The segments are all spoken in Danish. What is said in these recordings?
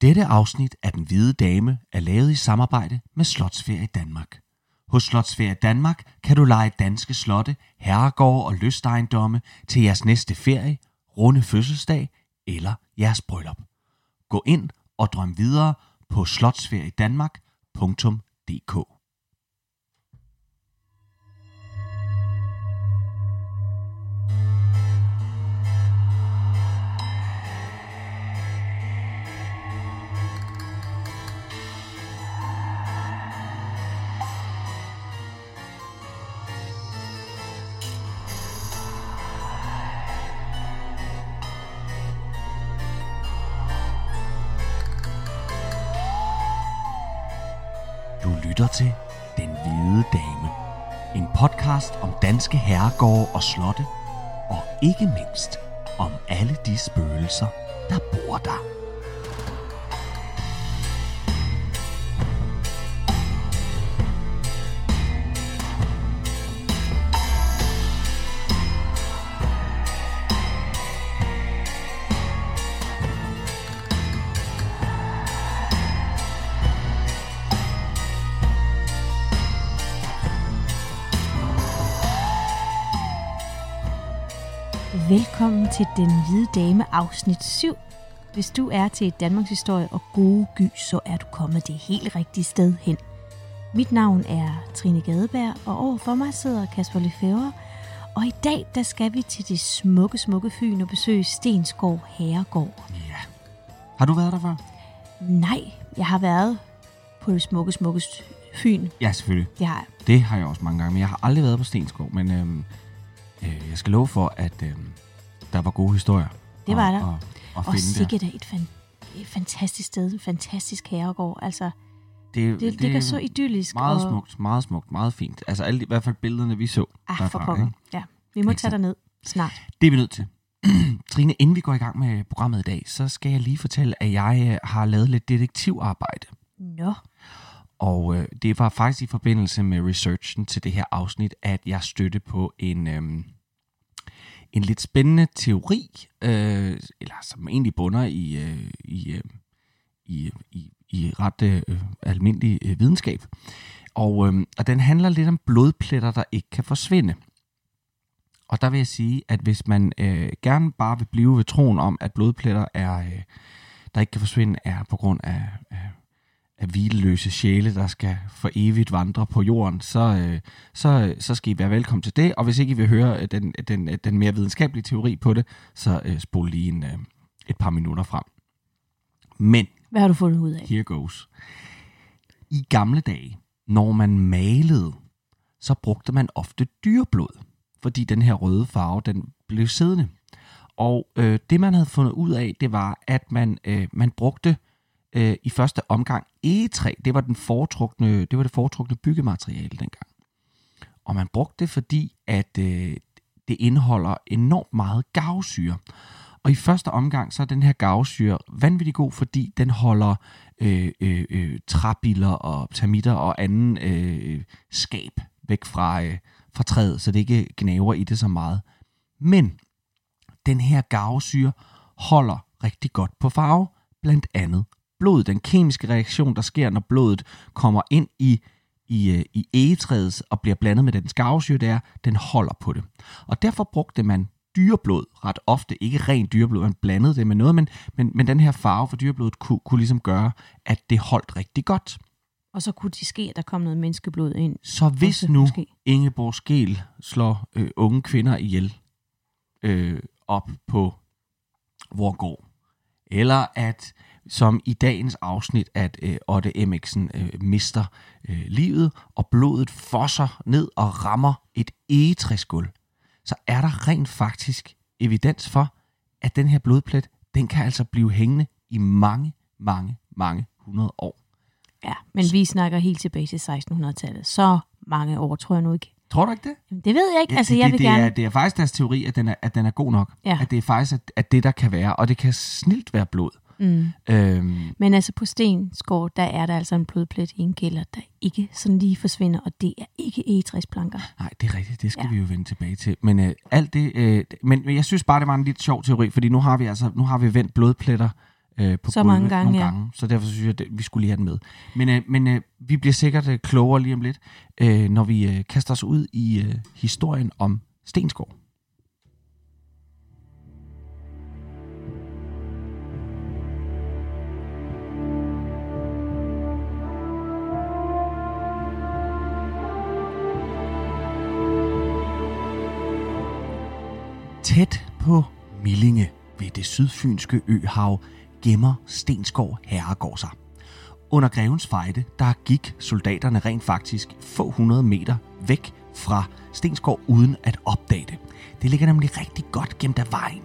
Dette afsnit af Den Hvide Dame er lavet i samarbejde med Slotsferie Danmark. Hos Slotsferie Danmark kan du lege danske slotte, herregårde og lystejendomme til jeres næste ferie, runde fødselsdag eller jeres bryllup. Gå ind og drøm videre på slotsferiedanmark.dk lytter til Den Hvide Dame. En podcast om danske herregårde og slotte. Og ikke mindst om alle de spøgelser, der bor der. Velkommen til Den Hvide Dame afsnit 7. Hvis du er til Danmarks historie og gode gy, så er du kommet det helt rigtige sted hen. Mit navn er Trine Gadeberg, og overfor mig sidder Kasper Lefebvre. Og i dag, der skal vi til det smukke, smukke Fyn og besøge Stenskov Herregård. Ja. Har du været der før? Nej, jeg har været på det smukke, smukke Fyn. Ja, selvfølgelig. Jeg har Det har jeg også mange gange, men jeg har aldrig været på Stenskov. Men øhm, øh, jeg skal love for, at øhm, der var gode historier. Det var at- der. At og finde sikkert et, fan, et fantastisk sted, en fantastisk herregård. Altså, Det, det, det ligger så idyllisk. Meget og, smukt, meget smukt, meget fint. Altså alle, de- i hvert fald billederne, vi så Ah, derfra, for pokker. ikke? Ja, vi må tage dig ned snart. Det er vi nødt til. Trine, inden vi går i gang med programmet i dag, så skal jeg lige fortælle, at jeg øh, har lavet lidt detektivarbejde. Nå, Og øh, det var faktisk i forbindelse med researchen til det her afsnit, at jeg støtte på en, øhm, en lidt spændende teori, øh, eller som egentlig bunder i, øh, i, øh, i, i, i ret øh, almindelig øh, videnskab. Og, øh, og den handler lidt om blodpletter, der ikke kan forsvinde. Og der vil jeg sige, at hvis man øh, gerne bare vil blive ved troen om, at blodpletter er, øh, der ikke kan forsvinde, er på grund af, af af hvileløse sjæle, der skal for evigt vandre på jorden, så, øh, så, så skal I være velkommen til det. Og hvis ikke I vil høre øh, den, den, den mere videnskabelige teori på det, så øh, spol lige en, øh, et par minutter frem. Men hvad har du fundet ud af? here goes. I gamle dage, når man malede, så brugte man ofte dyreblod, fordi den her røde farve, den blev siddende. Og øh, det man havde fundet ud af, det var, at man, øh, man brugte øh, i første omgang egetræ. Det var, den foretrukne, det var det foretrukne byggemateriale dengang. Og man brugte det, fordi at øh, det indeholder enormt meget gavsyre. Og i første omgang, så er den her gavsyre vanvittig god, fordi den holder øh, øh, øh, træbiller og termitter og anden øh, skab væk fra, øh, fra træet, så det ikke gnaver i det så meget. Men den her gavsyre holder rigtig godt på farve, blandt andet blod. Den kemiske reaktion, der sker, når blodet kommer ind i, i, øh, i egetræet og bliver blandet med den gavsyre, det er, den holder på det. Og derfor brugte man dyreblod ret ofte. Ikke ren dyreblod, man blandede det med noget, men, men, men den her farve for dyreblodet kunne, kunne ligesom gøre, at det holdt rigtig godt. Og så kunne det ske, at der kom noget menneskeblod ind. Så hvis nu måske. Ingeborg Skel slår øh, unge kvinder ihjel øh, op på Vorgård, eller at som i dagens afsnit, at øh, Otte Emmiksen øh, mister øh, livet, og blodet fosser ned og rammer et egetræsgulv, så er der rent faktisk evidens for, at den her blodplet, den kan altså blive hængende i mange, mange, mange hundrede år. Ja, men vi snakker helt tilbage til 1600-tallet. Så mange år tror jeg nu ikke. Tror du ikke det? Jamen, Det ved jeg ikke. altså, det, jeg vil det, gerne... er, det er faktisk deres teori, at den er, at den er god nok. Ja. At det er faktisk at, at det, der kan være. Og det kan snilt være blod. Mm. Øhm, Men altså på Stensgård, der er der altså en blodplet i en kælder, der ikke sådan lige forsvinder, og det er ikke egetræsplanker. nej, det er rigtigt. Det skal Ja. vi jo vende tilbage til. Men øh, alt det... Øh, men men jeg synes bare, det var en lidt sjov teori, fordi nu har vi altså nu har vi vendt blodpletter øh, på Så gulvet mange gange, nogle ja. gange. Så derfor synes jeg, at vi skulle lige have den med. Men, øh, men øh, vi bliver sikkert øh, klogere lige om lidt, øh, når vi øh, kaster os ud i øh, historien om Stensgaard. Tæt på Millinge ved det sydfynske øhav gemmer Stensgård Herregård sig. Under grevens fejde, der gik soldaterne rent faktisk få hundrede meter væk fra Stensgård uden at opdage det. Det ligger nemlig rigtig godt gemt af vejen.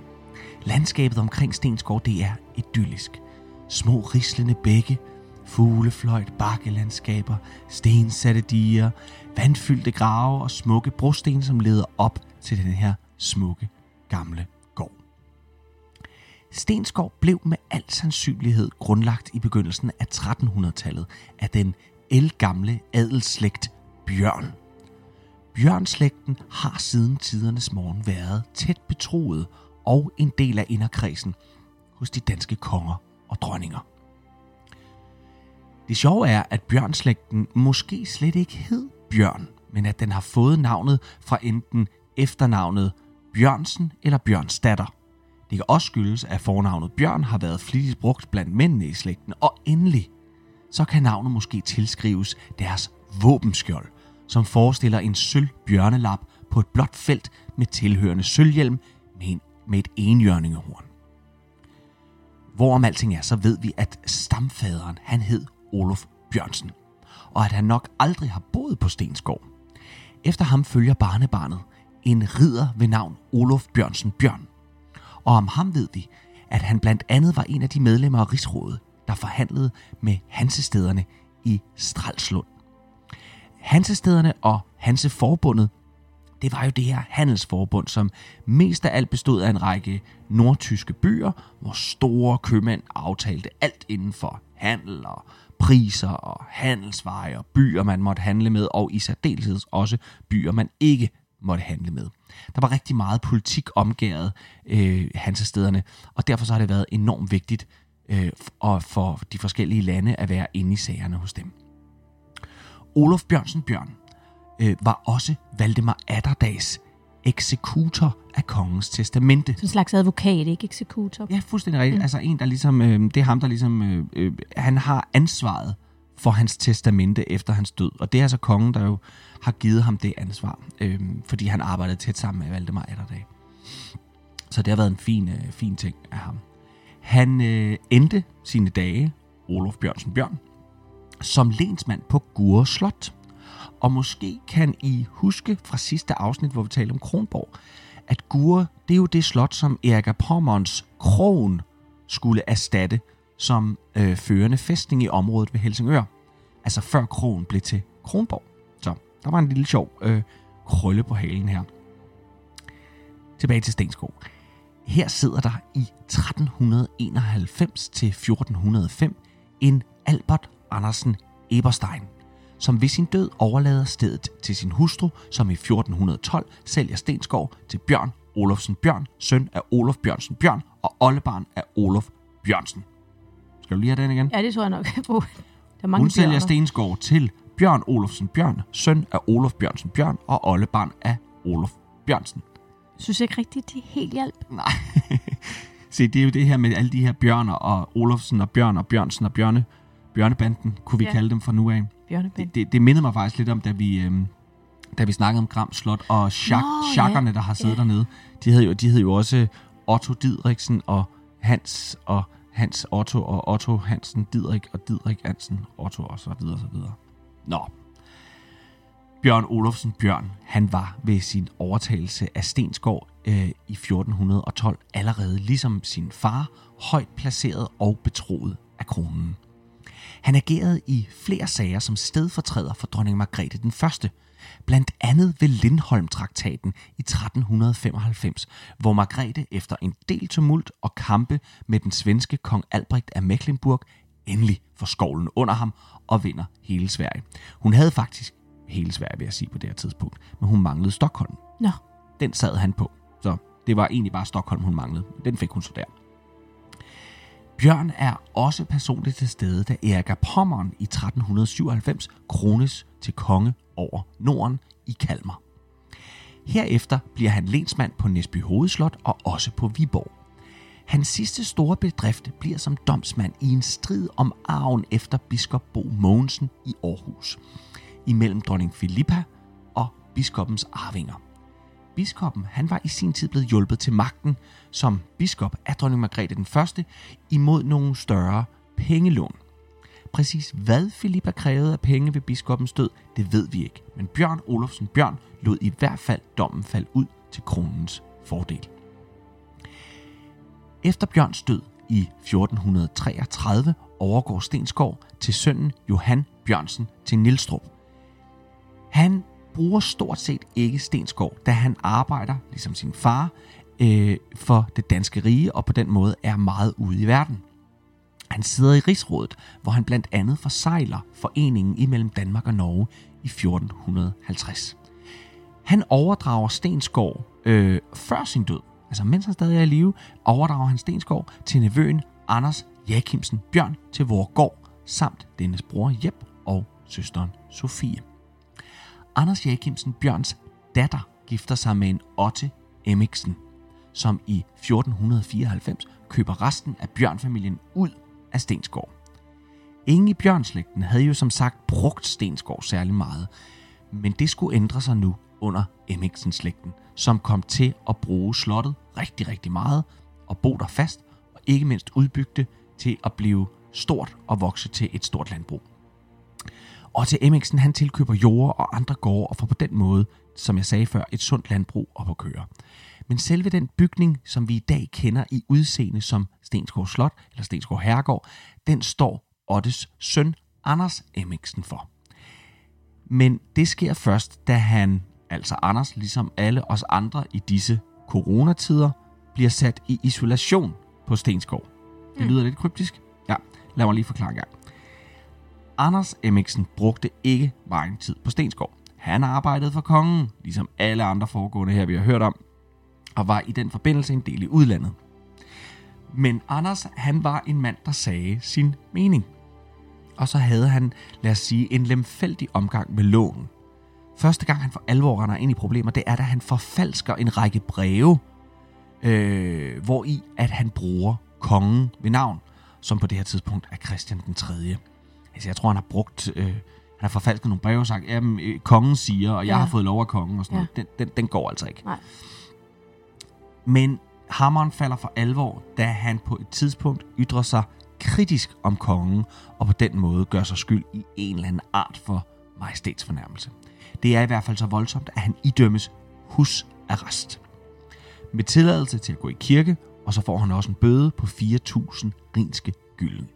Landskabet omkring Stensgård, det er idyllisk. Små rislende bække, fuglefløjt, bakkelandskaber, stensatte diger, vandfyldte grave og smukke brosten, som leder op til den her smukke gamle Stenskov blev med al sandsynlighed grundlagt i begyndelsen af 1300-tallet af den elgamle adelsslægt Bjørn. Bjørnslægten har siden tidernes morgen været tæt betroet og en del af inderkredsen hos de danske konger og dronninger. Det sjove er, at bjørnslægten måske slet ikke hed Bjørn, men at den har fået navnet fra enten efternavnet Bjørnsen eller Bjørnsdatter. Det kan også skyldes, at fornavnet Bjørn har været flittigt brugt blandt mændene i slægten, og endelig så kan navnet måske tilskrives deres våbenskjold, som forestiller en sølv bjørnelap på et blåt felt med tilhørende sølvhjelm med, en, med et enhjørningehorn. Hvorom alting er, så ved vi, at stamfaderen han hed Olof Bjørnsen, og at han nok aldrig har boet på Stensgård. Efter ham følger barnebarnet, en ridder ved navn Olof Bjørnsen Bjørn. Og om ham ved vi, at han blandt andet var en af de medlemmer af Rigsrådet, der forhandlede med Hansestederne i Stralslund. Hansestederne og Hanseforbundet, det var jo det her handelsforbund, som mest af alt bestod af en række nordtyske byer, hvor store købmænd aftalte alt inden for handel og priser og handelsveje og byer, man måtte handle med, og i særdeleshed også byer, man ikke måtte handle med. Der var rigtig meget politik omgæret øh, Hansestederne, og derfor så har det været enormt vigtigt øh, og for de forskellige lande at være inde i sagerne hos dem. Olof Bjørnsen Bjørn øh, var også Valdemar Atterdags eksekutor af kongens testamente. Sådan en slags advokat, ikke eksekutor. Ja, fuldstændig rigtigt. Mm. Altså en, der ligesom, øh, det er ham, der ligesom, øh, øh, han har ansvaret for hans testamente efter hans død. Og det er altså kongen, der jo har givet ham det ansvar, øh, fordi han arbejdede tæt sammen med Valdemar Atterdag. Så det har været en fin, øh, fin ting af ham. Han øh, endte sine dage, Olof Bjørnsen Bjørn, som lensmand på Gure Slot. Og måske kan I huske fra sidste afsnit, hvor vi talte om Kronborg, at Gure, det er jo det slot, som Erik Pommerns kron skulle erstatte som øh, førende fæstning i området ved Helsingør. Altså før kronen blev til Kronborg. Så der var en lille sjov øh, krølle på halen her. Tilbage til Stenskov. Her sidder der i 1391 til 1405 en Albert Andersen Eberstein, som ved sin død overlader stedet til sin hustru, som i 1412 sælger Stenskov til Bjørn Olofsen Bjørn, søn af Olof Bjørnsen Bjørn og oldebarn af Olof Bjørnsen. Skal du lige have den igen? Ja, det tror jeg nok. Der er mange Hun sælger bjørner. Stensgaard til Bjørn Olofsen Bjørn, søn af Olof Bjørnsen Bjørn og oldebarn af Olof Bjørnsen. synes ikke rigtigt, det er helt hjælp. Nej. Se, det er jo det her med alle de her bjørner og Olofsen og Bjørn og Bjørnsen og Bjørne. Bjørnebanden, kunne vi Ja. kalde dem fra nu af. Det, det, det mindede mig faktisk lidt om, da vi, øhm, da vi snakkede om Gram Slot og chak, Nå, ja. der har siddet Ja. dernede. De hed, jo, de hed jo også Otto Didriksen og Hans og Hans Otto og Otto Hansen Didrik og Didrik Hansen Otto og så videre og så videre. Nå. Bjørn Olofsen Bjørn, han var ved sin overtagelse af Stensgård øh, i 1412 allerede ligesom sin far højt placeret og betroet af kronen. Han agerede i flere sager som stedfortræder for dronning Margrethe den Første, blandt andet ved Lindholm-traktaten i 1395, hvor Margrethe efter en del tumult og kampe med den svenske kong Albrecht af Mecklenburg endelig får skovlen under ham og vinder hele Sverige. Hun havde faktisk hele Sverige, vil jeg sige på det her tidspunkt, men hun manglede Stockholm. Nå, Den sad han på, så det var egentlig bare Stockholm, hun manglede. Den fik hun så der. Bjørn er også personligt til stede, da Erik af Pommern i 1397 krones til konge over Norden i Kalmar. Herefter bliver han lensmand på Næsby Hovedslot og også på Viborg. Hans sidste store bedrift bliver som domsmand i en strid om arven efter biskop Bo Mogensen i Aarhus, imellem dronning Filippa og biskoppens arvinger. Biskoppen han var i sin tid blevet hjulpet til magten som biskop af dronning Margrethe den 1. imod nogle større pengelån. Præcis hvad Filippa krævede af penge ved biskoppens død, det ved vi ikke. Men Bjørn Olofsen Bjørn lod i hvert fald dommen falde ud til kronens fordel. Efter Bjørns død i 1433 overgår Stensgaard til sønnen Johan Bjørnsen til Nilstrup. Han bruger stort set ikke Stensgaard, da han arbejder, ligesom sin far, øh, for det danske rige og på den måde er meget ude i verden. Han sidder i Rigsrådet, hvor han blandt andet forsejler foreningen imellem Danmark og Norge i 1450. Han overdrager Stensgaard øh, før sin død, altså mens han stadig er i live, overdrager han Stensgaard til nevøen Anders Jakimsen Bjørn til Vorgård, samt dennes bror Jep og søsteren Sofie. Anders Jakimsen Bjørns datter gifter sig med en Otte Emmiksen, som i 1494 køber resten af Bjørnfamilien ud af Stensgård. Ingen i Bjørnslægten havde jo som sagt brugt Stensgård særlig meget, men det skulle ændre sig nu under Emmiksen-slægten, som kom til at bruge slottet rigtig, rigtig meget og bo der fast, og ikke mindst udbygge til at blive stort og vokse til et stort landbrug. Og til Emmiksen, han tilkøber jord og andre gårde og får på den måde, som jeg sagde før, et sundt landbrug op at køre. Men selve den bygning, som vi i dag kender i udseende som Stensgaard Slot eller Stensgaard Herregård, den står Ottes søn Anders Emmiksen for. Men det sker først, da han, altså Anders, ligesom alle os andre i disse coronatider, bliver sat i isolation på Stensgaard. Det lyder lidt kryptisk. Ja, lad mig lige forklare en gang. Anders Emmiksen brugte ikke meget tid på Stenskov. Han arbejdede for kongen, ligesom alle andre foregående her, vi har hørt om, og var i den forbindelse en del i udlandet. Men Anders, han var en mand, der sagde sin mening. Og så havde han, lad os sige, en lemfældig omgang med loven. Første gang han for alvor render ind i problemer, det er, da han forfalsker en række breve, øh, hvor i at han bruger kongen ved navn, som på det her tidspunkt er Christian den 3. Altså, jeg tror, han har brugt... Øh, han har forfalsket nogle breve og sagt, at øh, kongen siger, og jeg Ja. har fået lov af kongen og sådan Ja. noget. Den, den, den går altså ikke. Nej. Men hammeren falder for alvor, da han på et tidspunkt ytrer sig kritisk om kongen, og på den måde gør sig skyld i en eller anden art for majestætsfornærmelse. Det er i hvert fald så voldsomt, at han idømmes husarrest. Med tilladelse til at gå i kirke, og så får han også en bøde på 4.000 rinske gylden.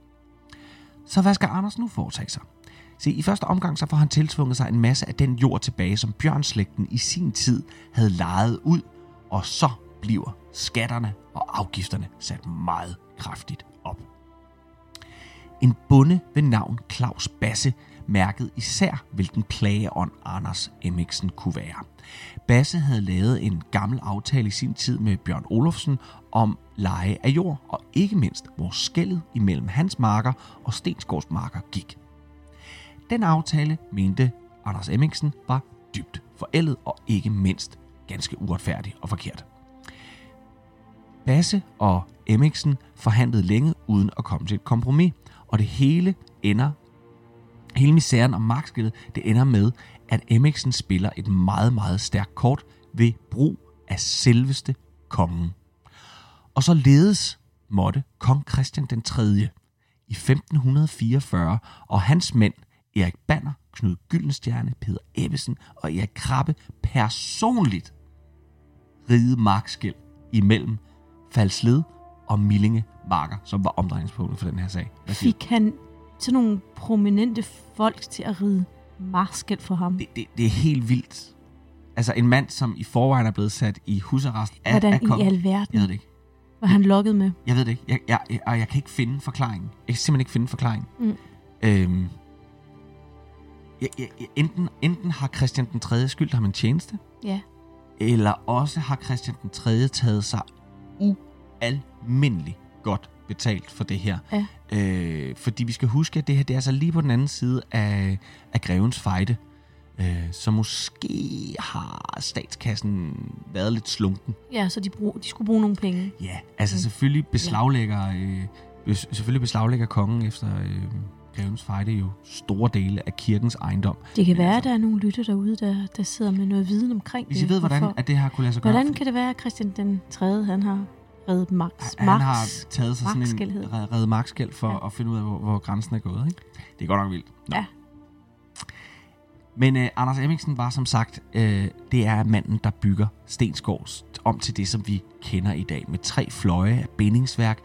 Så hvad skal Anders nu foretage sig? Se, i første omgang så får han tilsvunget sig en masse af den jord tilbage, som Bjørnslægten i sin tid havde lejet ud, og så bliver skatterne og afgifterne sat meget kraftigt op. En bonde ved navn Claus Basse mærkede især, hvilken plageånd Anders Emmiksen kunne være. Basse havde lavet en gammel aftale i sin tid med Bjørn Olofsen om leje af jord, og ikke mindst, hvor skældet imellem hans marker og Stensgaards marker gik. Den aftale mente Anders Emmingsen, var dybt forældet og ikke mindst ganske uretfærdig og forkert. Basse og Emmingsen forhandlede længe uden at komme til et kompromis, og det hele ender, hele misæren om magtskillet, det ender med, at Emmingsen spiller et meget, meget stærkt kort ved brug af selveste kongen. Og så ledes måtte kong Christian den 3. i 1544, og hans mænd, Erik Banner, Knud Gyldenstjerne, Peter Ebbesen og Erik Krabbe, personligt ride markskæld imellem Falsled og Millinge Marker, som var omdrejningspunktet for den her sag. Hvad? Fik han sådan nogle prominente folk til at ride marskæld for ham? det, det, det er helt vildt. Altså en mand, som i forvejen er blevet sat i husarrest af, af Hvordan i kongen. alverden Jeg ved det ikke. Var han lokket med? Jeg ved det ikke. Jeg, jeg, jeg, jeg kan ikke finde forklaringen. Jeg kan simpelthen ikke finde forklaringen. Mm. Øhm, jeg, jeg, jeg, enten, enten har Christian den 3. skyldt ham en tjeneste, Ja. eller også har Christian den 3. taget sig ualmindeligt godt betalt for det her. Ja. Øh, fordi vi skal huske, at det her det er altså lige på den anden side af, af grevens fejde. Øh, så måske har statskassen været lidt slunken. Ja, så de, brug, de skulle bruge nogle penge. Ja, altså selvfølgelig beslaglægger, øh, selvfølgelig beslaglægger kongen efter øh, grevens fejde jo store dele af kirkens ejendom. Det kan Men være, altså- at der er nogle lytter derude, der, der sidder med noget viden omkring Hvis det. I ved, hvordan at det her kunne lade sig gøre. Hvordan kan det være, at Christian den 3. han har reddet Max? Han Max. har taget sig sådan en reddet magtskæld for ja. at finde ud af, hvor, hvor grænsen er gået. Ikke? Det er godt nok vildt. Nå. Ja. Men øh, Anders Emmingsen var som sagt, øh, det er manden, der bygger Stensgård om til det, som vi kender i dag. Med tre fløje af bindingsværk,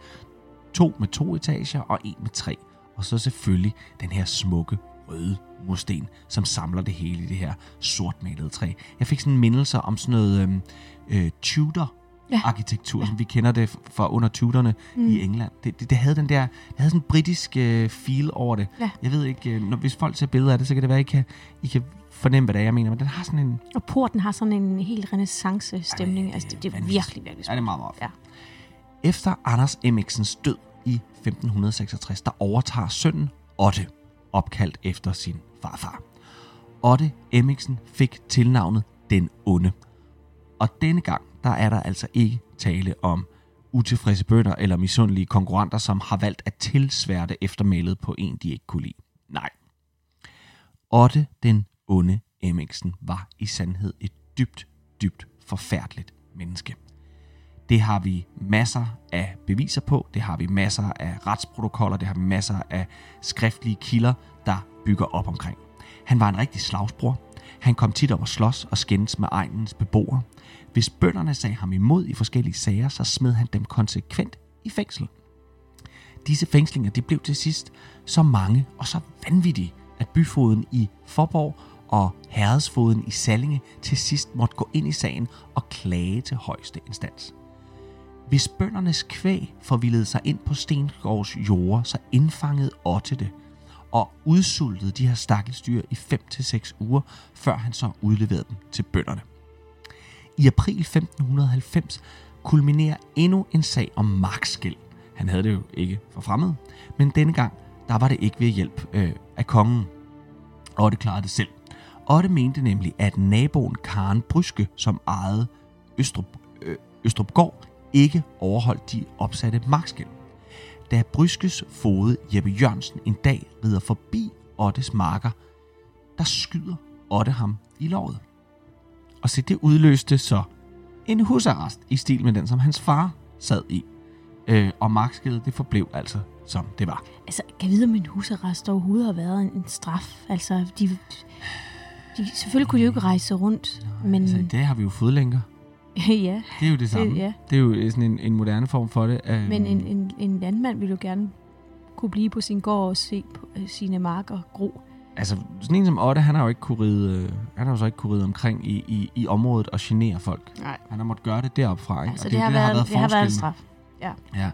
to med to etager og en med tre. Og så selvfølgelig den her smukke røde mursten, som samler det hele i det her sortmalede træ. Jeg fik sådan en mindelse om sådan noget øhm, øh, Tudor Ja. arkitektur, ja. som vi kender det fra under Tudorne mm. i England. Det, det, det havde den der, det havde sådan en britisk øh, feel over det. Ja. Jeg ved ikke, øh, når, hvis folk ser billeder af det, så kan det være, I kan, I kan fornemme, hvad det er, jeg mener. Men den har sådan en... Og porten har sådan en helt renaissance-stemning. Ej, Altså, det, det er virkelig, virkelig Ja, det er smukt. meget, meget Ja. Efter Anders Emmixens død i 1566, der overtager sønnen Otte, opkaldt efter sin farfar. Otte Emmiksen fik tilnavnet Den Onde. Og denne gang, der er der altså ikke tale om utilfredse bønder eller misundelige konkurrenter, som har valgt at tilsværte eftermælet på en, de ikke kunne lide. Nej. Otte den onde Emmingsen, var i sandhed et dybt, dybt forfærdeligt menneske. Det har vi masser af beviser på, det har vi masser af retsprotokoller, det har vi masser af skriftlige kilder, der bygger op omkring. Han var en rigtig slagsbror. Han kom tit op og slås og skændes med egnens beboere. Hvis bønderne sagde ham imod i forskellige sager, så smed han dem konsekvent i fængsel. Disse fængslinger de blev til sidst så mange og så vanvittige, at byfoden i Forborg og herredsfoden i Sallinge til sidst måtte gå ind i sagen og klage til højeste instans. Hvis bøndernes kvæg forvildede sig ind på Stengårds jorder, så indfangede Otte det og udsultede de her stakkelsdyr i 5-6 uger, før han så udleverede dem til bønderne. I april 1590 kulminerer endnu en sag om magtskæld. Han havde det jo ikke for fremmed, men denne gang, der var det ikke ved hjælp øh, af kongen. Otte klarede det selv. Otte mente nemlig, at naboen Karen Bryske, som ejede Østrup, øh, Østrupgård, ikke overholdt de opsatte magtskæld. Da Bryskes fode Jeppe Jørgensen en dag rider forbi Ottes marker, der skyder Otte ham i låret. Og se, det udløste så en husarrest i stil med den, som hans far sad i. Øh, og markskædet, det forblev altså, som det var. Altså, kan jeg vide, om en husarrest overhovedet har været en, en straf? Altså, de, de, selvfølgelig kunne de jo ikke rejse rundt, men Altså, i dag har vi jo fodlænker. ja, Det er jo det samme. ja. Det er jo sådan en, en moderne form for det. Øh, men en, en, en landmand ville jo gerne kunne blive på sin gård og se på øh, sine marker gro. Altså, sådan en som Otte, han har jo ikke kunne ride, øh, han har jo så ikke kunne ride omkring i, i, i området og genere folk. Nej. Han har måttet gøre det deroppe fra, ikke? Altså, Og det, er har, jo været, det har været en straf. Ja. Ja.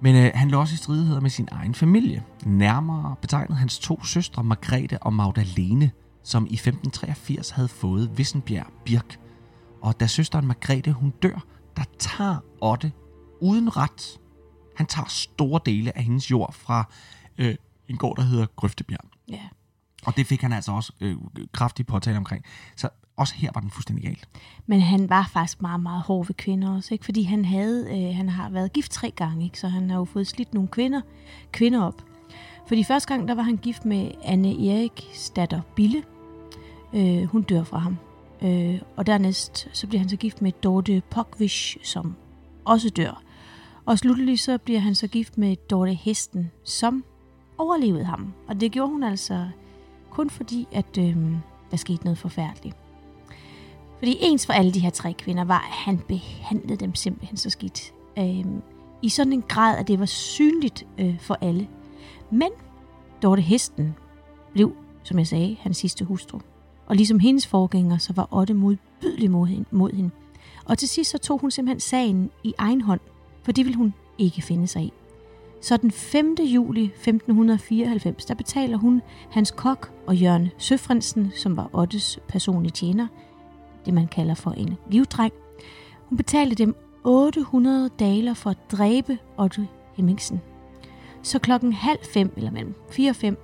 Men øh, han lå også i stridigheder med sin egen familie. Nærmere betegnet hans to søstre, Margrethe og Magdalene, som i 1583 havde fået Vissenbjerg Birk. Og da søsteren Margrethe hun dør, der tager Otte uden ret. Han tager store dele af hendes jord fra øh, en gård, der hedder Grøftebjerg. ja. Og det fik han altså også øh, kraftigt påtale omkring. Så også her var den fuldstændig galt. Men han var faktisk meget, meget hård ved kvinder også, ikke? Fordi han havde, øh, han har været gift tre gange, ikke? Så han har jo fået slidt nogle kvinder, kvinder op. Fordi første gang, der var han gift med Anne Erik datter Bille. Øh, hun dør fra ham. Øh, og dernæst, så bliver han så gift med Dorte Pokvish, som også dør. Og slutteligt så bliver han så gift med Dorte Hesten, som overlevede ham. Og det gjorde hun altså kun fordi, at øh, der skete noget forfærdeligt. Fordi ens for alle de her tre kvinder var, at han behandlede dem simpelthen så skidt. Øh, I sådan en grad, at det var synligt øh, for alle. Men Dorte Hesten blev, som jeg sagde, hans sidste hustru. Og ligesom hendes forgænger, så var Otte modbydelig mod hende, mod hende. Og til sidst så tog hun simpelthen sagen i egen hånd, for det ville hun ikke finde sig i. Så den 5. juli 1594, der betaler hun hans kok og Jørgen Søfrensen, som var Ottes personlige tjener, det man kalder for en livdreng. Hun betalte dem 800 daler for at dræbe Otto Hemmingsen. Så klokken halv fem, eller mellem 4 og 5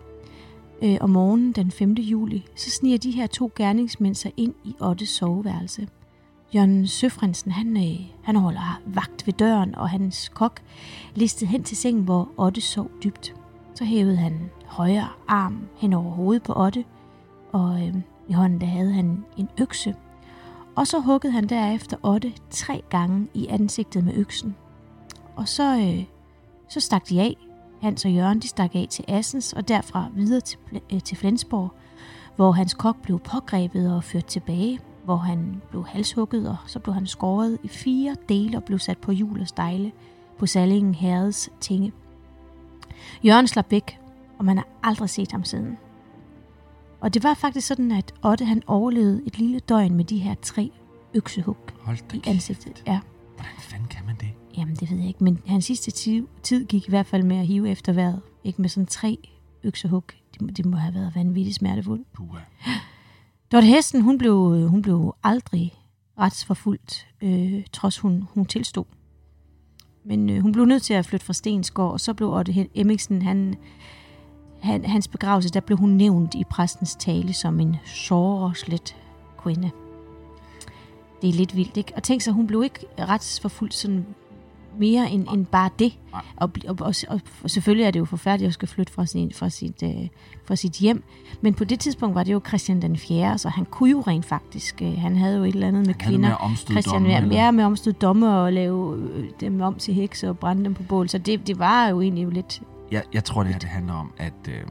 øh, om morgenen den 5. juli, så sniger de her to gerningsmænd sig ind i Ottes soveværelse. Jørgen Søfrensen, han, øh, han holder vagt ved døren, og hans kok listede hen til sengen, hvor Otte sov dybt. Så hævede han højre arm hen over hovedet på Otte, og øh, i hånden der havde han en økse. Og så huggede han derefter Otte tre gange i ansigtet med øksen. Og så, øh, så stak de af. Hans og Jørgen de stak af til Assens, og derfra videre til, øh, til Flensborg, hvor hans kok blev pågrebet og ført tilbage, hvor han blev halshugget, og så blev han skåret i fire dele og blev sat på hjul og stejle på Sallingen Herreds tinge. Jørgen slap væk, og man har aldrig set ham siden. Og det var faktisk sådan, at Otte han overlevede et lille døgn med de her tre øksehug i ansigtet. Ja, Hvordan fanden kan man det? jamen det ved jeg ikke, men hans sidste tid, tid gik i hvert fald med at hive efter vejret. Ikke med sådan tre øksehug. Det, må- det må have været vanvittigt smertefuldt. Puha. Dorte Hesten, hun blev, hun blev aldrig retsforfulgt, øh, trods hun, hun tilstod. Men øh, hun blev nødt til at flytte fra Stensgård, og så blev Otte Emmingsen, han, han, hans begravelse, der blev hun nævnt i præstens tale som en såreslet kvinde. Det er lidt vildt, ikke? Og tænk sig, hun blev ikke retsforfulgt sådan mere end, end bare det. Og, og, og, og, selvfølgelig er det jo forfærdeligt at skal flytte fra, sin, fra, sit, øh, fra sit hjem. Men på det tidspunkt var det jo Christian den 4., så han kunne jo rent faktisk. Øh, han havde jo et eller andet med Han havde kvinder. med omstød Christian domme, eller? ja, med omstød domme og lave øh, dem om til hekse og brænde dem på bål. Så det, det var jo egentlig jo lidt... Jeg, jeg tror, det her det handler om, at øh,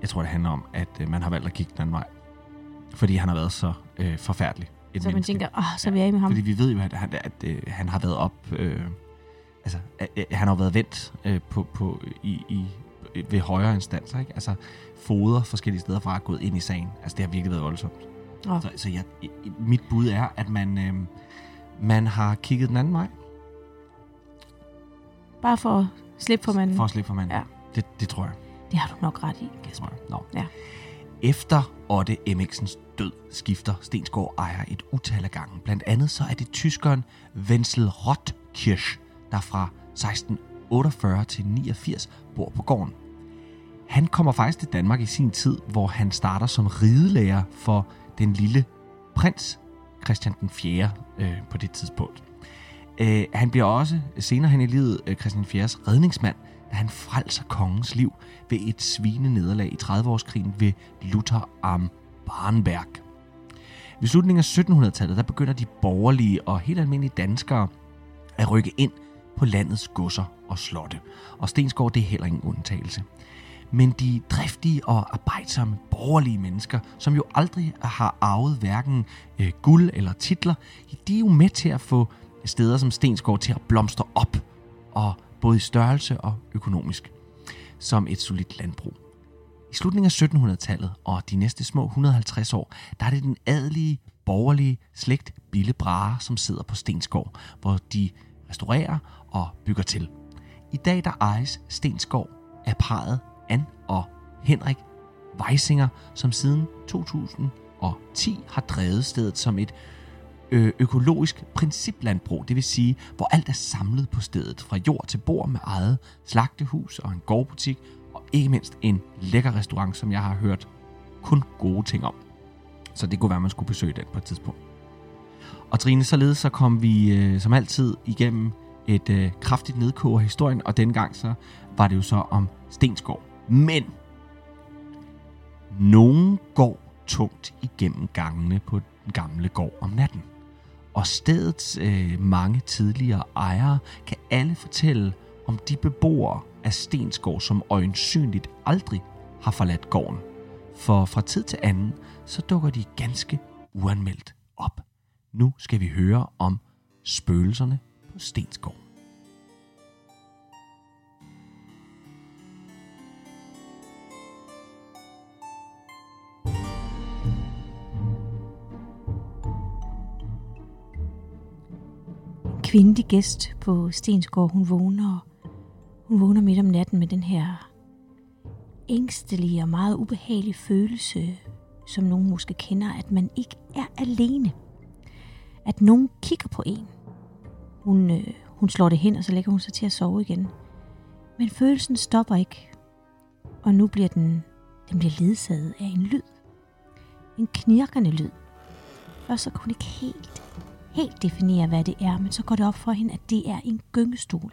jeg tror, det handler om, at øh, man har valgt at kigge den anden vej. Fordi han har været så øh, forfærdelig. Et Så man menneske. tænker, åh, så er vi af med ham. Fordi vi ved jo, at han, at, øh, han har været op... Øh, altså, at, øh, han har været vendt øh, på, på, i, i, ved højere instanser, ikke? Altså, foder forskellige steder fra er gået ind i sagen. Altså, det har virkelig været voldsomt. Åh. Så, så jeg, mit bud er, at man, øh, man har kigget den anden vej, Bare for at slippe for manden. for at slippe for manden. Ja. Det, det tror jeg. Det har du nok ret i. Det tror jeg. Nå. Ja. Efter Otte Emmiksens død skifter Stensgaard ejer et utal af gange. Blandt andet så er det tyskeren Wenzel Rottkirch, der fra 1648 til 89 bor på gården. Han kommer faktisk til Danmark i sin tid, hvor han starter som ridelærer for den lille prins Christian den 4. Øh, på det tidspunkt. Øh, han bliver også senere hen i livet øh, Christian 4's redningsmand, da han frelser kongens liv ved et svine nederlag i 30-årskrigen ved Luther am Barnberg. Ved slutningen af 1700-tallet, der begynder de borgerlige og helt almindelige danskere at rykke ind på landets godser og slotte. Og Stensgaard, det er heller ingen undtagelse. Men de driftige og arbejdsomme borgerlige mennesker, som jo aldrig har arvet hverken øh, guld eller titler, de er jo med til at få steder som Stensgaard til at blomstre op, og både i størrelse og økonomisk, som et solidt landbrug. I slutningen af 1700-tallet og de næste små 150 år, der er det den adelige, borgerlige slægt Bille Brahe, som sidder på Stensgård, hvor de restaurerer og bygger til. I dag der ejes Stensgård af parret Ann og Henrik Weisinger, som siden 2010 har drevet stedet som et øh, økologisk principlandbrug, det vil sige, hvor alt er samlet på stedet, fra jord til bord med eget slagtehus og en gårdbutik, og ikke mindst en lækker restaurant, som jeg har hørt kun gode ting om. Så det kunne være, at man skulle besøge den på et tidspunkt. Og Trine, således så kom vi øh, som altid igennem et øh, kraftigt nedkog af historien, og dengang så var det jo så om Stensgård. Men nogen går tungt igennem gangene på den gamle gård om natten. Og stedets øh, mange tidligere ejere kan alle fortælle om de beboere af Stensgård, som øjensynligt aldrig har forladt gården. For fra tid til anden, så dukker de ganske uanmeldt op. Nu skal vi høre om spøgelserne på Stensgård. Kvindelig gæst på Stensgård, hun vågner, hun vågner midt om natten med den her ængstelige og meget ubehagelige følelse, som nogen måske kender, at man ikke er alene. At nogen kigger på en. Hun, øh, hun slår det hen, og så lægger hun sig til at sove igen. Men følelsen stopper ikke, og nu bliver den, den bliver ledsaget af en lyd. En knirkende lyd. Først så kunne hun ikke helt, helt definere, hvad det er, men så går det op for hende, at det er en gyngestol.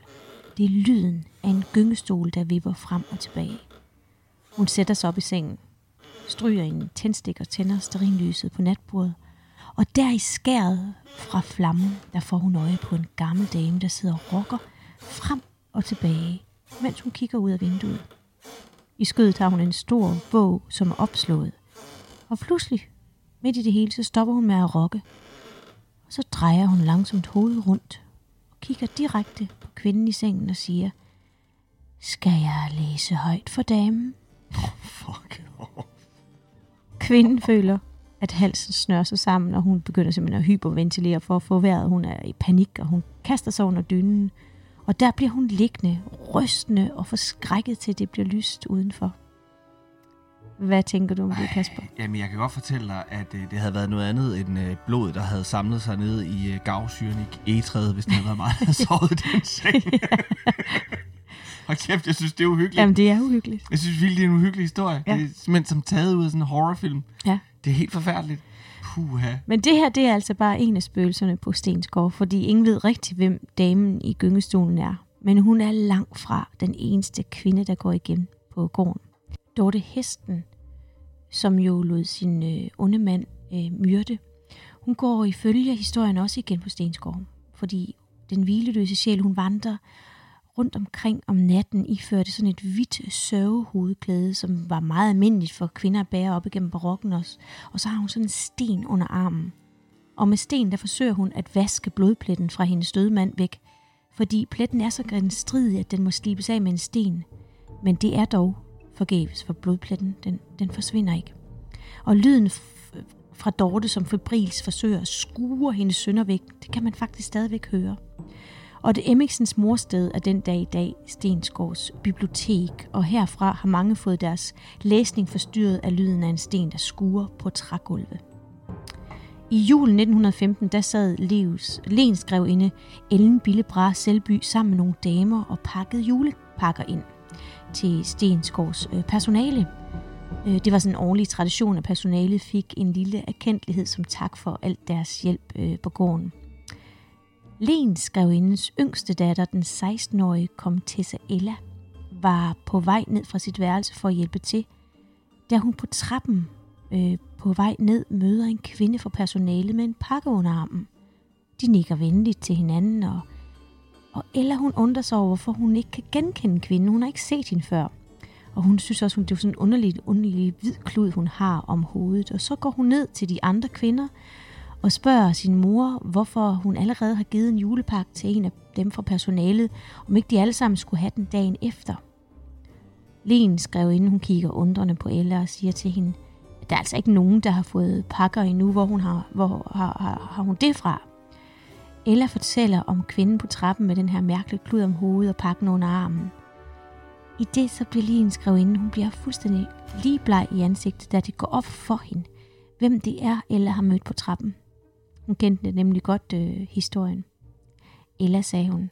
Det er lyden af en gyngestol, der vipper frem og tilbage. Hun sætter sig op i sengen, stryger en tændstik og tænder sterinlyset på natbordet, og der i skæret fra flammen, der får hun øje på en gammel dame, der sidder og rokker frem og tilbage, mens hun kigger ud af vinduet. I skødet har hun en stor bog, som er opslået. Og pludselig, midt i det hele, så stopper hun med at rokke. Og så drejer hun langsomt hovedet rundt og kigger direkte på kvinden i sengen og siger, Skal jeg læse højt for damen? Fuck. Kvinden føler, at halsen snører sig sammen, og hun begynder simpelthen at hyperventilere for at få vejret. Hun er i panik, og hun kaster sig under dynen. Og der bliver hun liggende, rystende og forskrækket til, det bliver lyst udenfor. Hvad tænker du om det, Kasper? Jamen, jeg kan godt fortælle dig, at øh, det havde været noget andet end øh, blod, der havde samlet sig ned i øh, gavsyren i egetræet, hvis det havde været mig, der havde sovet den seng. Og kæft, jeg synes, det er uhyggeligt. Jamen, det er uhyggeligt. Jeg synes virkelig, det er en uhyggelig historie. Ja. Det er simpelthen som taget ud af sådan en horrorfilm. Ja. Det er helt forfærdeligt. Puha. Men det her, det er altså bare en af spøgelserne på Stensgård, fordi ingen ved rigtig, hvem damen i gyngestolen er. Men hun er langt fra den eneste kvinde, der går igen på gården. Dorte Hesten, som jo lod sin øh, onde mand øh, myrde, hun går ifølge historien også igen på Stensgården, fordi den hvileløse sjæl, hun vandrer rundt omkring om natten, iførte sådan et hvidt sørgehovedklæde, som var meget almindeligt for kvinder at bære op igennem barokken også. Og så har hun sådan en sten under armen. Og med sten, der forsøger hun at vaske blodpletten fra hendes døde mand væk, fordi pletten er så genstridig, at den må slibes af med en sten. Men det er dog forgæves, for blodpletten, den, den forsvinder ikke. Og lyden f- fra Dorte, som febrils forsøger at skure hendes sønner væk, det kan man faktisk stadigvæk høre. Og det Emmiksens morsted er den dag i dag Stensgårds bibliotek, og herfra har mange fået deres læsning forstyrret af lyden af en sten, der skuer på trægulvet. I julen 1915, der sad Levs lensgrevinde Ellen Billebra Selby sammen med nogle damer og pakkede julepakker ind til Stensgårds øh, personale. Øh, Det var sådan en årlig tradition, at personalet fik en lille erkendelighed som tak for alt deres hjælp øh, på gården. Lensgrevindens yngste datter, den 16-årige komtesse Ella, var på vej ned fra sit værelse for at hjælpe til, da hun på trappen øh, på vej ned møder en kvinde fra personalet med en pakke under armen. De nikker venligt til hinanden, og, og Ella hun undrer sig over, hvorfor hun ikke kan genkende kvinden. Hun har ikke set hende før. Og hun synes også, hun, det er sådan en underlig, underlig hvid klud, hun har om hovedet. Og så går hun ned til de andre kvinder og spørger sin mor, hvorfor hun allerede har givet en julepakke til en af dem fra personalet, om ikke de alle sammen skulle have den dagen efter. Len skrev inden hun kigger undrende på Ella og siger til hende, at der er altså ikke nogen, der har fået pakker endnu, hvor, hun har, hvor har, har, har hun det fra? Ella fortæller om kvinden på trappen med den her mærkelige klud om hovedet og pakken under armen. I det så bliver lige skrevet inden, hun bliver fuldstændig lige bleg i ansigtet, da det går op for hende, hvem det er, Ella har mødt på trappen. Hun kendte nemlig godt øh, historien. Ella sagde hun,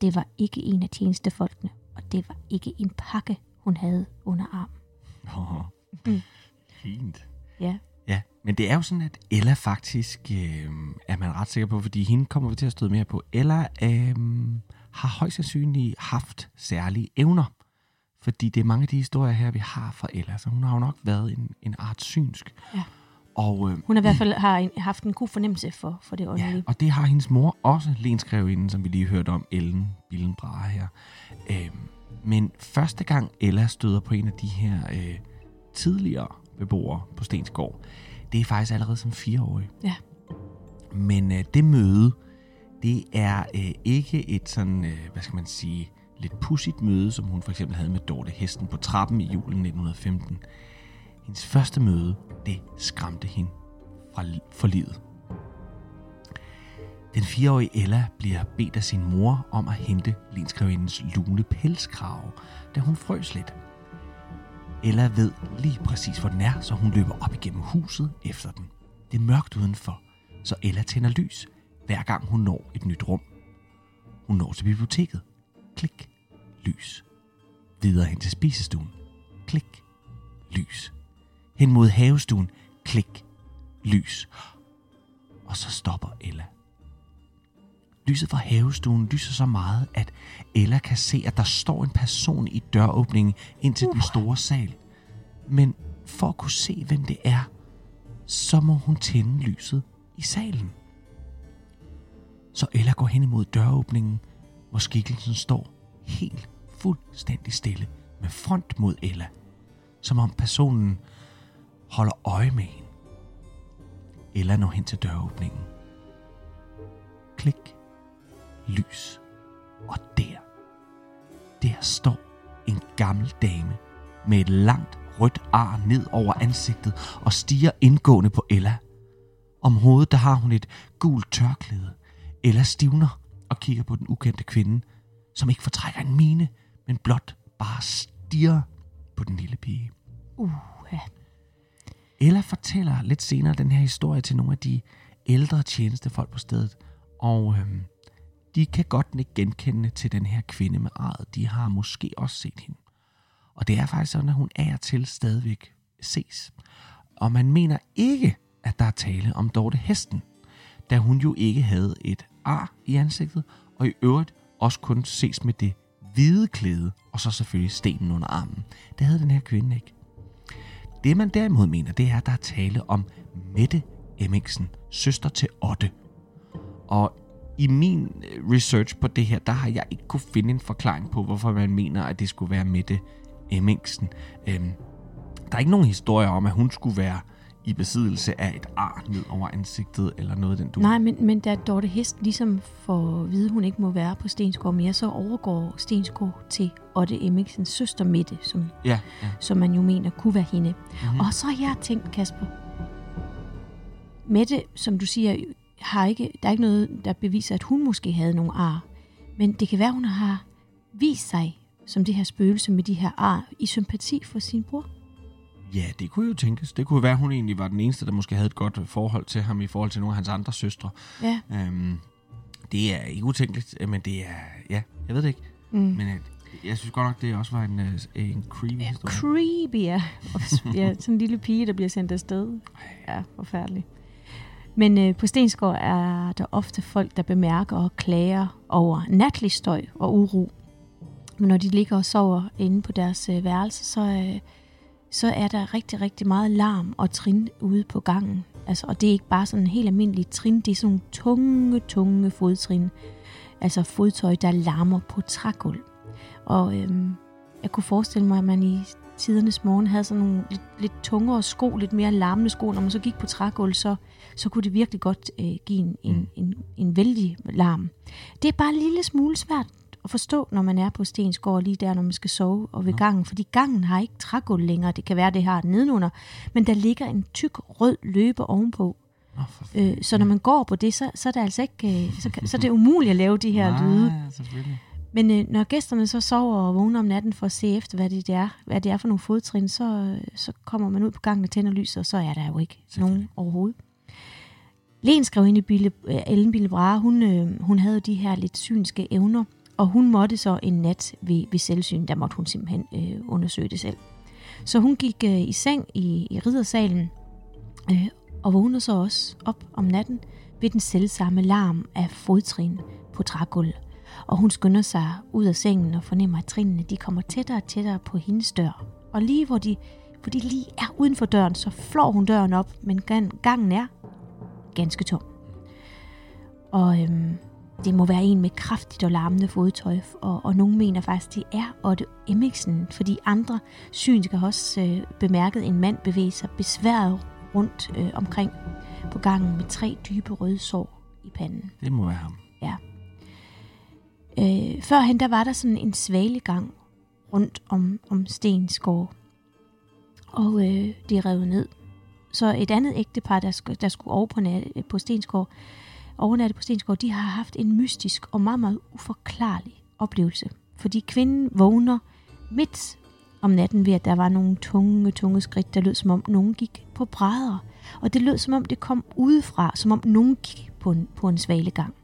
det var ikke en af tjenestefolkene, og det var ikke en pakke, hun havde under armen. Oh, Mm. fint. Ja, Ja, men det er jo sådan, at Ella faktisk øh, er man ret sikker på, fordi hende kommer vi til at støde mere på. Ella øh, har højst sandsynligt haft særlige evner, fordi det er mange af de historier her, vi har fra Ella, så hun har jo nok været en, en art synsk. Ja. Og, øh, hun har i hvert fald har en, haft en god fornemmelse for, for det Ja, åndelige. og det har hendes mor også, lenskrevinden, som vi lige hørte om, Ellen Billenbrahe her. Øhm, men første gang Ella støder på en af de her øh, tidligere beboere på Stensgård, det er faktisk allerede som fireårig. Ja. Men øh, det møde, det er øh, ikke et sådan, øh, hvad skal man sige, lidt pudsigt møde, som hun for eksempel havde med Dorte Hesten på trappen i julen 1915. Hendes første møde, det skræmte hende fra, for livet. Den fireårige Ella bliver bedt af sin mor om at hente lenskrevindens lune pelskrave, da hun frøs lidt. Ella ved lige præcis, hvor den er, så hun løber op igennem huset efter den. Det er mørkt udenfor, så Ella tænder lys, hver gang hun når et nyt rum. Hun når til biblioteket. Klik. Lys. Videre hen til spisestuen. Klik. Lys. Hen mod havestuen. Klik. Lys. Og så stopper Lyset fra havestuen lyser så meget, at Ella kan se, at der står en person i døråbningen ind til uh. den store sal. Men for at kunne se, hvem det er, så må hun tænde lyset i salen. Så Ella går hen imod døråbningen, hvor skikkelsen står helt fuldstændig stille med front mod Ella, som om personen holder øje med hende. Ella når hen til døråbningen. Klik. Lys. Og der, der står en gammel dame med et langt rødt ar ned over ansigtet og stiger indgående på Ella. Om hovedet der har hun et gult tørklæde. Ella stivner og kigger på den ukendte kvinde, som ikke fortrækker en mine, men blot bare stiger på den lille pige. Uh, ja. Ella fortæller lidt senere den her historie til nogle af de ældre tjenestefolk på stedet, og øhm, de kan godt ikke genkende til den her kvinde med arret. De har måske også set hende. Og det er faktisk sådan, at hun er til stadigvæk ses. Og man mener ikke, at der er tale om Dorte Hesten, da hun jo ikke havde et ar i ansigtet, og i øvrigt også kun ses med det hvide klæde, og så selvfølgelig stenen under armen. Det havde den her kvinde ikke. Det man derimod mener, det er, at der er tale om Mette Emmingsen, søster til Otte. Og i min øh, research på det her, der har jeg ikke kunne finde en forklaring på, hvorfor man mener, at det skulle være Mette Emmingsen. Øhm, der er ikke nogen historie om, at hun skulle være i besiddelse af et ar ned over ansigtet, eller noget den du... Nej, men, men da Dorte Hest ligesom får at vide, at hun ikke må være på Stensgård mere, så overgår Stensgård til Otte Emmingsens søster Mette, som, Ja, ja. som man jo mener kunne være hende. Mhm. Mm-hmm. Og så har jeg tænkt, Kasper, Mette, som du siger, har ikke, der er ikke noget, der beviser, at hun måske havde nogle ar. Men det kan være, hun har vist sig som det her spøgelse med de her ar i sympati for sin bror. Ja, det kunne jo tænkes. Det kunne være, at hun egentlig var den eneste, der måske havde et godt forhold til ham i forhold til nogle af hans andre søstre. Ja. Øhm, det er ikke utænkeligt, øh, men det er... Ja, jeg ved det ikke. Mm. Men øh, jeg synes godt nok, det også var en, øh, en creepy Ja, historie. creepy, ja. Ja, sådan en lille pige, der bliver sendt afsted. Ja, forfærdeligt. Men øh, på Stensgård er der ofte folk, der bemærker og klager over natlig støj og uro. Men når de ligger og sover inde på deres øh, værelse, så, øh, så er der rigtig, rigtig meget larm og trin ude på gangen. Altså, og det er ikke bare sådan en helt almindelig trin, det er sådan nogle tunge, tunge fodtrin. Altså fodtøj, der larmer på trægulv. Og øhm, jeg kunne forestille mig, at man i tidernes morgen havde sådan nogle lidt, lidt tungere sko, lidt mere larmende sko. Når man så gik på trægulv, så, så kunne det virkelig godt øh, give en, en, Mm. en, en vældig larm. Det er bare en lille smule svært at forstå, når man er på Stensgård lige der, når man skal sove og ved Nå. gangen. Fordi gangen har ikke trægulv længere. Det kan være, det har den nedenunder. Men der ligger en tyk rød løber ovenpå. For Øh, så når man går på det, så, så er det altså ikke, øh, så, så er det umuligt at lave de her Nej, lyde. selvfølgelig. Men øh, når gæsterne så sover og vågner om natten for at se efter, hvad det er, hvad det er for nogle fodtrin, så, øh, så kommer man ud på gangen og tænder lyset, og så er der jo ikke nogen overhovedet. Len skrev ind i Bille, øh, Ellen Bille Brahe, hun, øh, hun havde de her lidt synske evner, og hun måtte så en nat ved, ved selvsyn, der måtte hun simpelthen øh, undersøge det selv. Så hun gik øh, i seng i, i riddersalen, øh, og vågnede så også op om natten ved den selvsamme larm af fodtrin på trægulv. Og hun skynder sig ud af sengen og fornemmer, at trinene de kommer tættere og tættere på hendes dør. Og lige hvor de, hvor de lige er uden for døren, så flår hun døren op, men gan- gangen er ganske tom. Og øhm, det må være en med kraftigt og larmende fodtøj, og, og nogen mener faktisk, det er Otte Emmiksen, fordi andre synske har også øh, bemærket en mand bevæge sig besværet rundt øh, omkring på gangen med tre dybe røde sår i panden. Det må være ham. Øh, førhen der var der sådan en svalegang rundt om, om Stensgård. Og øh, det er revet ned. Så et andet ægtepar, der, sk- der skulle over på, nat, på Stensgård, overnatte på Stensgård, de har haft en mystisk og meget, meget uforklarlig oplevelse. Fordi kvinden vågner midt om natten ved, at der var nogle tunge, tunge skridt, der lød som om nogen gik på brædder. Og det lød som om det kom udefra, som om nogen gik på en, på en svalegang.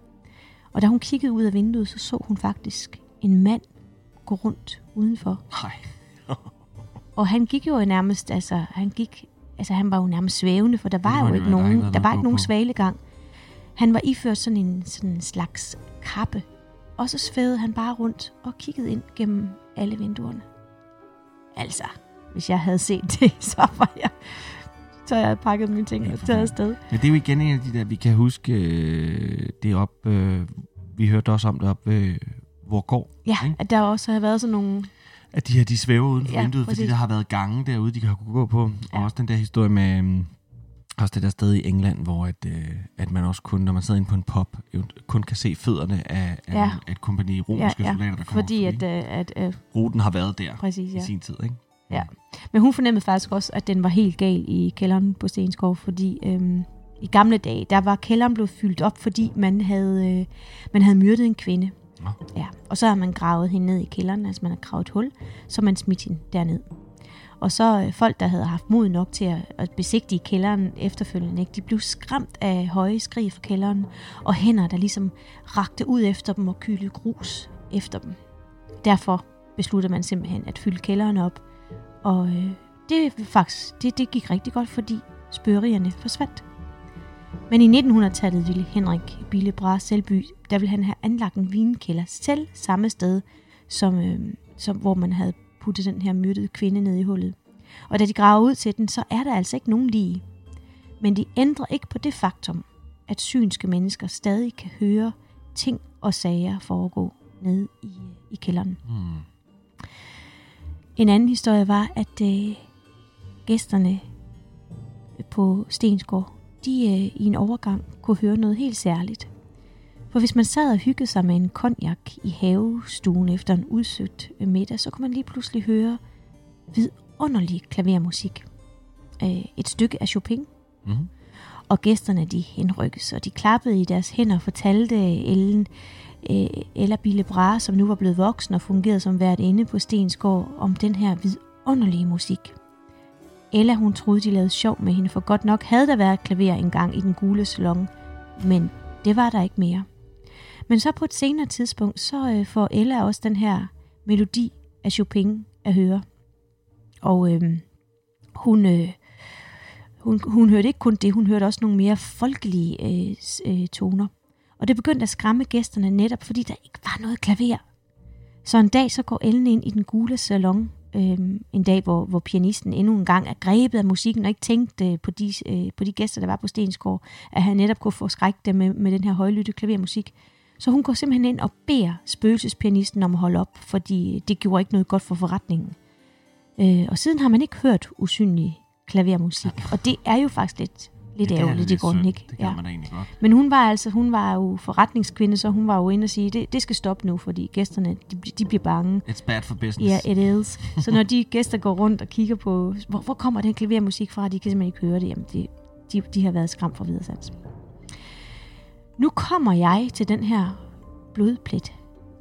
Og da hun kiggede ud af vinduet, så så hun faktisk en mand gå rundt udenfor. Nej. Og han gik jo nærmest, altså han gik, altså han var jo nærmest svævende, for der var jo ikke der nogen, der noget var ikke nogen svalegang. Han var iført sådan en, sådan en slags kappe, og så svævede han bare rundt og kiggede ind gennem alle vinduerne. Altså, hvis jeg havde set det, så var jeg, så havde jeg pakket mine ting Ja, og taget afsted. Men det er jo igen en af de der, vi kan huske øh, det op, øh, vi hørte også om det op ved hvor går, Ja, Ikke? at der også har været sådan nogle, at de her, de svæver uden for Ja, vinduet, fordi der har været gange derude, de kan kunne gå på. Ja. Og også den der historie med, øhm, også det der sted i England, hvor at, øh, at man også kun, når man sidder inde på en jo kun kan se fødderne af, af, Ja. et kompani romerske ja, ja, soldater, der kommer fordi at, forbi. øh, at øh, Ruten har været der præcis, i ja. sin tid, ikke? Ja. Men hun fornemmede faktisk også, at den var helt gal i kælderen på Stenskov, fordi øhm, i gamle dage, der var kælderen blevet fyldt op, fordi man havde, øh, man havde myrdet en kvinde. Nå. Ja. Og så har man gravet hende ned i kælderen, altså man har gravet et hul, så man smidt hende derned. Og så øh, folk, der havde haft mod nok til at, at besigtige kælderen efterfølgende, ikke, de blev skræmt af høje skrig fra kælderen, og hænder, der ligesom rakte ud efter dem og kylede grus efter dem. Derfor besluttede man simpelthen at fylde kælderen op, og øh, det, faktisk, det, det gik rigtig godt, fordi spørgerierne forsvandt. Men i 1900-tallet ville Henrik Bille Bra Selby, der ville han have anlagt en vinkælder selv samme sted, som, øh, som, hvor man havde puttet den her myrdede kvinde ned i hullet. Og da de graver ud til den, så er der altså ikke nogen lige. Men de ændrer ikke på det faktum, at synske mennesker stadig kan høre ting og sager foregå nede i, øh, i kælderen. Mm. En anden historie var, at øh, gæsterne på Stensgård, de øh, i en overgang kunne høre noget helt særligt. For hvis man sad og hyggede sig med en konjak i havestuen efter en udsøgt øh, middag, så kunne man lige pludselig høre vidunderlig klavermusik. Øh, et stykke af Chopin, Mm-hmm. og gæsterne de henrykkes, og de klappede i deres hænder og fortalte Ellen, Øh, eller Ella Bille Bra, som nu var blevet voksen og fungerede som vært inde på Stensgård, om den her vidunderlige musik. Ella hun troede, de lavede sjov med hende, for godt nok havde der været klaver engang i den gule salon, men det var der ikke mere. Men så på et senere tidspunkt, så øh, får Ella også den her melodi af Chopin at høre. Og øh, hun, øh, hun, hun hørte ikke kun det, hun hørte også nogle mere folkelige øh, øh, toner. Og det begyndte at skræmme gæsterne netop, fordi der ikke var noget klaver. Så en dag så går Ellen ind i den gule salon, øh, en dag hvor, hvor pianisten endnu en gang er grebet af musikken og ikke tænkte øh, på, de, øh, på de gæster, der var på Stensgård, at han netop kunne få skrækt dem med, med den her højlytte klavermusik. Så hun går simpelthen ind og beder spøgelsespianisten om at holde op, fordi det gjorde ikke noget godt for forretningen. Øh, og siden har man ikke hørt usynlig klavermusik, og det er jo faktisk lidt, lidt Ja, er ærgerligt i grunden, ikke? Det kan man da egentlig godt. Men hun var altså, hun var jo forretningskvinde, så hun var jo inde og sige, det, det skal stoppe nu, fordi gæsterne, de, de bliver bange. It's bad for business. Ja, yeah, it is. Så når de gæster går rundt og kigger på, hvor, hvor kommer den klavermusik fra, de kan simpelthen ikke høre det, jamen de, de, de har været skræmt for videresans. Nu kommer jeg til den her blodplet,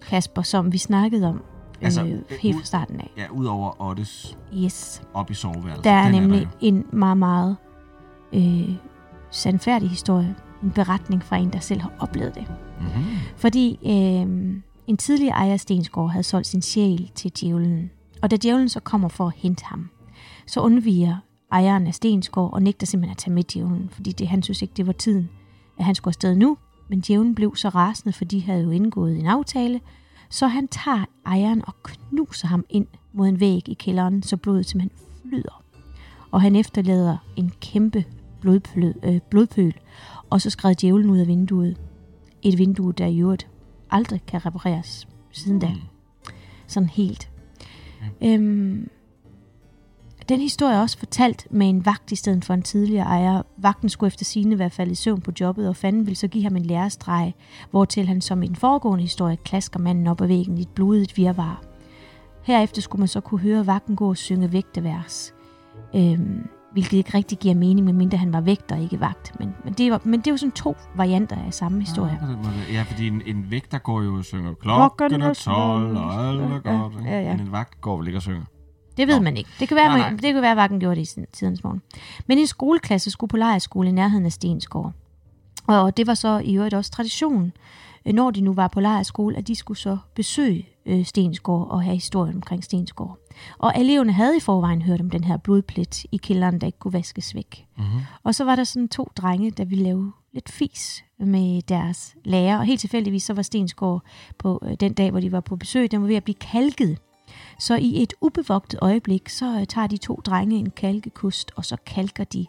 Kasper, som vi snakkede om Altså, øh, helt ud- fra starten af. Ja, udover Ottes Yes. op i soveværelset. Der er Den nemlig der jo. en meget, meget øh, sandfærdig historie. En beretning fra en, der selv har oplevet det. Mhm. Fordi øh, en tidligere ejer af Stensgaard havde solgt sin sjæl til djævlen. Og da djævlen så kommer for at hente ham, så undviger ejeren af Stensgaard og nægter simpelthen at tage med djævlen, fordi det, han synes ikke, det var tiden, at han skulle afsted nu. Men djævlen blev så rasende, for de havde jo indgået en aftale, så han tager ejeren og knuser ham ind mod en væg i kælderen, så blodet simpelthen flyder. Og han efterlader en kæmpe blodpøl, øh, blodpøl og så skred djævlen ud af vinduet. Et vindue, der i øvrigt aldrig kan repareres siden da. Mm. Sådan helt. Øhm, den historie er også fortalt med en vagt i stedet for en tidligere ejer. Vagten skulle efter sine være faldet i søvn på jobbet, og fanden ville så give ham en lærestreg, hvortil han som i den foregående historie klasker manden op ad væggen i et blodigt virvar. Herefter skulle man så kunne høre vagten gå og synge vægtevers. Øhm, hvilket ikke rigtig giver mening, medmindre han var vægter og ikke vagt. Men, men, det var, men det er jo sådan to varianter af samme historie. Ja, ja, fordi en, en vægter går jo og synger Klokken er er 12, og alt er Ja, godt. ikke? ja, ja. Men en vagt går vel ikke og synger. Det ved Nå. man ikke. Det kan være, Nej, nej, det kan være, at vagten gjorde det i tidens morgen. Men en skoleklasse skulle på lejerskole i nærheden af Stensgård. Og det var så i øvrigt også tradition øh, når de nu var på lejrskole, at de skulle så besøge øh, Stensgård og have historien omkring Stensgård. Og eleverne havde i forvejen hørt om den her blodplet i kælderen, der ikke kunne vaskes væk. Mm-hmm. Og så var der sådan to drenge, der ville lave lidt fis med deres lærer. Og helt tilfældigvis så var Stensgård på øh, den dag, hvor de var på besøg, den var ved at blive kalket. Så i et ubevogtet øjeblik, så øh, tager de to drenge en kalkekust, og så kalker de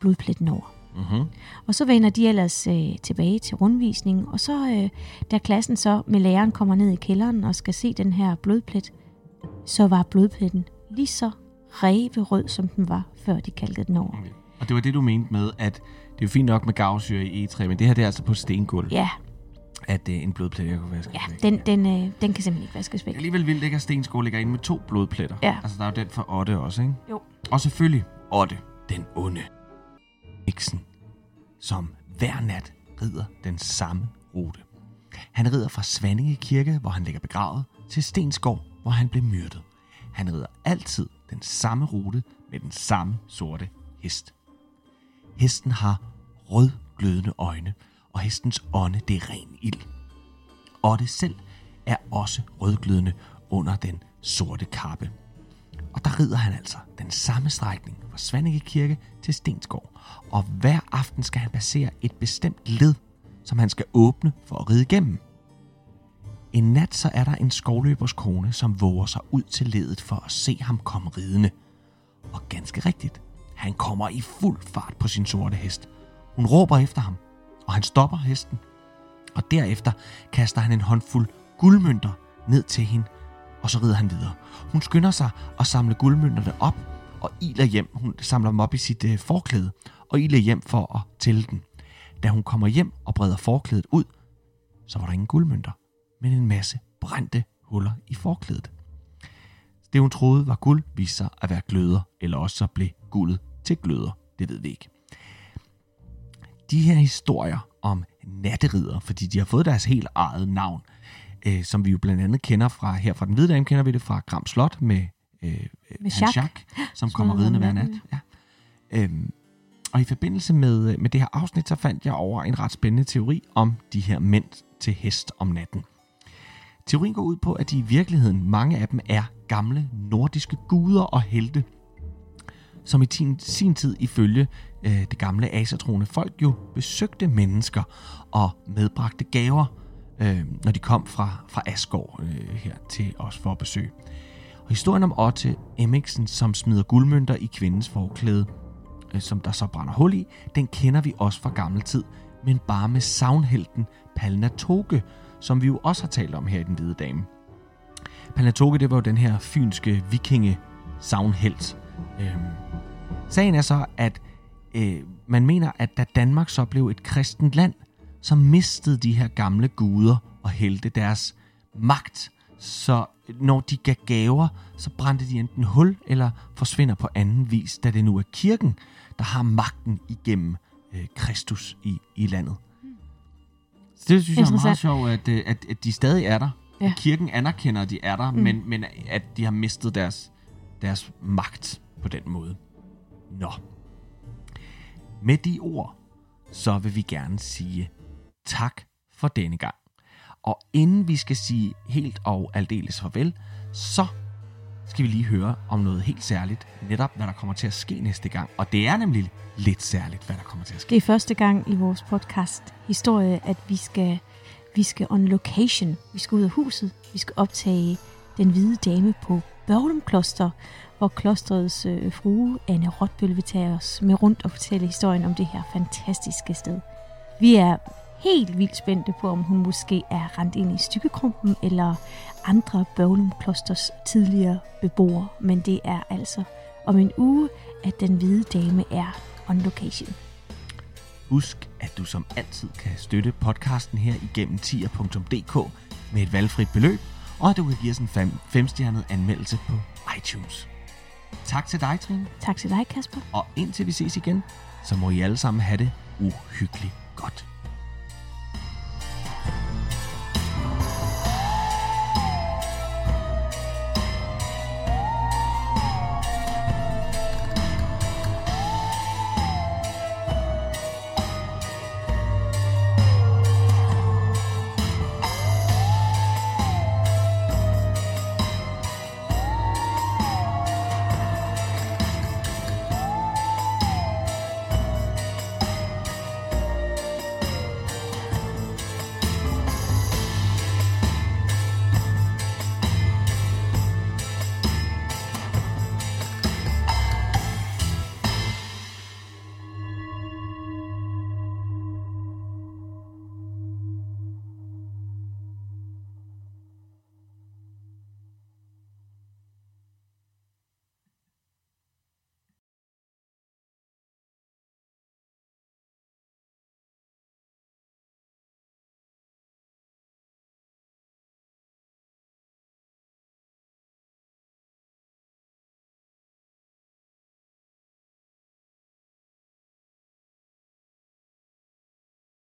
blodpletten over. Mm-hmm. Og så vender de ellers øh, tilbage til rundvisningen, og så øh, da klassen så med læreren kommer ned i kælderen og skal se den her blodplet, så var blodpletten lige så ræverød, som den var, før de kalkede den over. Okay. Og det var det, du mente med, at det er jo fint nok med gavsyre i E3, men det her det er altså på stengulv, Ja, at øh, en blodplet jeg kunne vaske ja væk. den, den, øh, den kan simpelthen ikke vaskes væk. alligevel vildt, ikke, at Stensgaard ligger inde med to blodpletter. Ja. Altså, der er jo den for Otte også, ikke? Jo. Og selvfølgelig Otte, den onde. Nixon, som hver nat rider den samme rute. Han rider fra Svanninge Kirke, hvor han ligger begravet, til Stensgård, hvor han blev myrdet. Han rider altid den samme rute med den samme sorte hest. Hesten har rødglødende øjne, og hestens ånde det er ren ild. Otte selv er også rødglødende under den sorte kappe. Og der rider han altså den samme strækning fra Svanike Kirke til Stensgård. Og hver aften skal han passere et bestemt led, som han skal åbne for at ride igennem. En nat så er der en skovløbers kone, som våger sig ud til ledet for at se ham komme ridende. Og ganske rigtigt, han kommer i fuld fart på sin sorte hest. Hun råber efter ham, og han stopper hesten. Og derefter kaster han en håndfuld guldmønter ned til hende, og så rider han videre. Hun skynder sig at samle guldmønterne op, og iler hjem. Hun samler dem op i sit øh, forklæde, og iler hjem for at tælle den. Da hun kommer hjem og breder forklædet ud, så var der ingen guldmønter, men en masse brændte huller i forklædet. Det hun troede var guld, viste sig at være gløder, eller også så blev guldet til gløder. Det ved vi ikke. De her historier om natterider, fordi de har fået deres helt eget navn, øh, som vi jo blandt andet kender fra her fra den hvide dame, kender vi det fra Gram Slot med, øh, Med Hans Jacques. Jacques, som kommer ridende hver nat. Ja. Øhm, og i forbindelse med, med det her afsnit, så fandt jeg over en ret spændende teori om de her mænd til hest om natten. Teorien går ud på, at de i virkeligheden, mange af dem er gamle nordiske guder og helte, som i sin tid ifølge øh, det gamle asatroende folk jo besøgte mennesker og medbragte gaver, øh, når de kom fra, fra Asgård øh, her til os for at besøge. Og historien om Otte Emmiksen, som smider guldmønter i kvindens forklæde, øh, som der så brænder hul i, den kender vi også fra gammel tid, men bare med savnhelten Palnatoke, som vi jo også har talt om her i Den Hvide Dame. Palnatoke, det var jo den her fynske vikinge savnhelt. Øhm, sagen er så, at øh, man mener, at da Danmark så blev et kristent land, så mistede de her gamle guder og helte deres magt. Så når de gav gaver, så brændte de enten hul eller forsvinder på anden vis, da det nu er kirken, der har magten igennem øh, Kristus i, i landet. Det synes jeg er meget sjovt, at, øh, at, at de stadig er der. Ja. Kirken anerkender, at de er der, mm. men, men at de har mistet deres, deres magt på den måde. Nå. Med de ord, så vil vi gerne sige tak for denne gang. Og inden vi skal sige helt og aldeles farvel, så skal vi lige høre om noget helt særligt, netop hvad der kommer til at ske næste gang. Og det er nemlig lidt særligt, hvad der kommer til at ske. Det er første gang i vores podcast historie, at vi skal, vi skal on location. Vi skal ud af huset. Vi skal optage den hvide dame på Børglum Kloster, hvor klostrets øh, frue Anne Rotbøl vil tage os med rundt og fortælle historien om det her fantastiske sted. Vi er helt vildt spændte på, om hun måske er rent ind i stykkekrumpen eller andre Børglum Klosters tidligere beboere. Men det er altså om en uge, at den hvide dame er on location. Husk, at du som altid kan støtte podcasten her igennem tier.dk med et valgfrit beløb, og at du kan give os en fem, femstjernet anmeldelse på iTunes. Tak til dig, Trine, Tak til dig, Kasper. og indtil vi ses igen, så må I alle sammen have det uhyggeligt godt.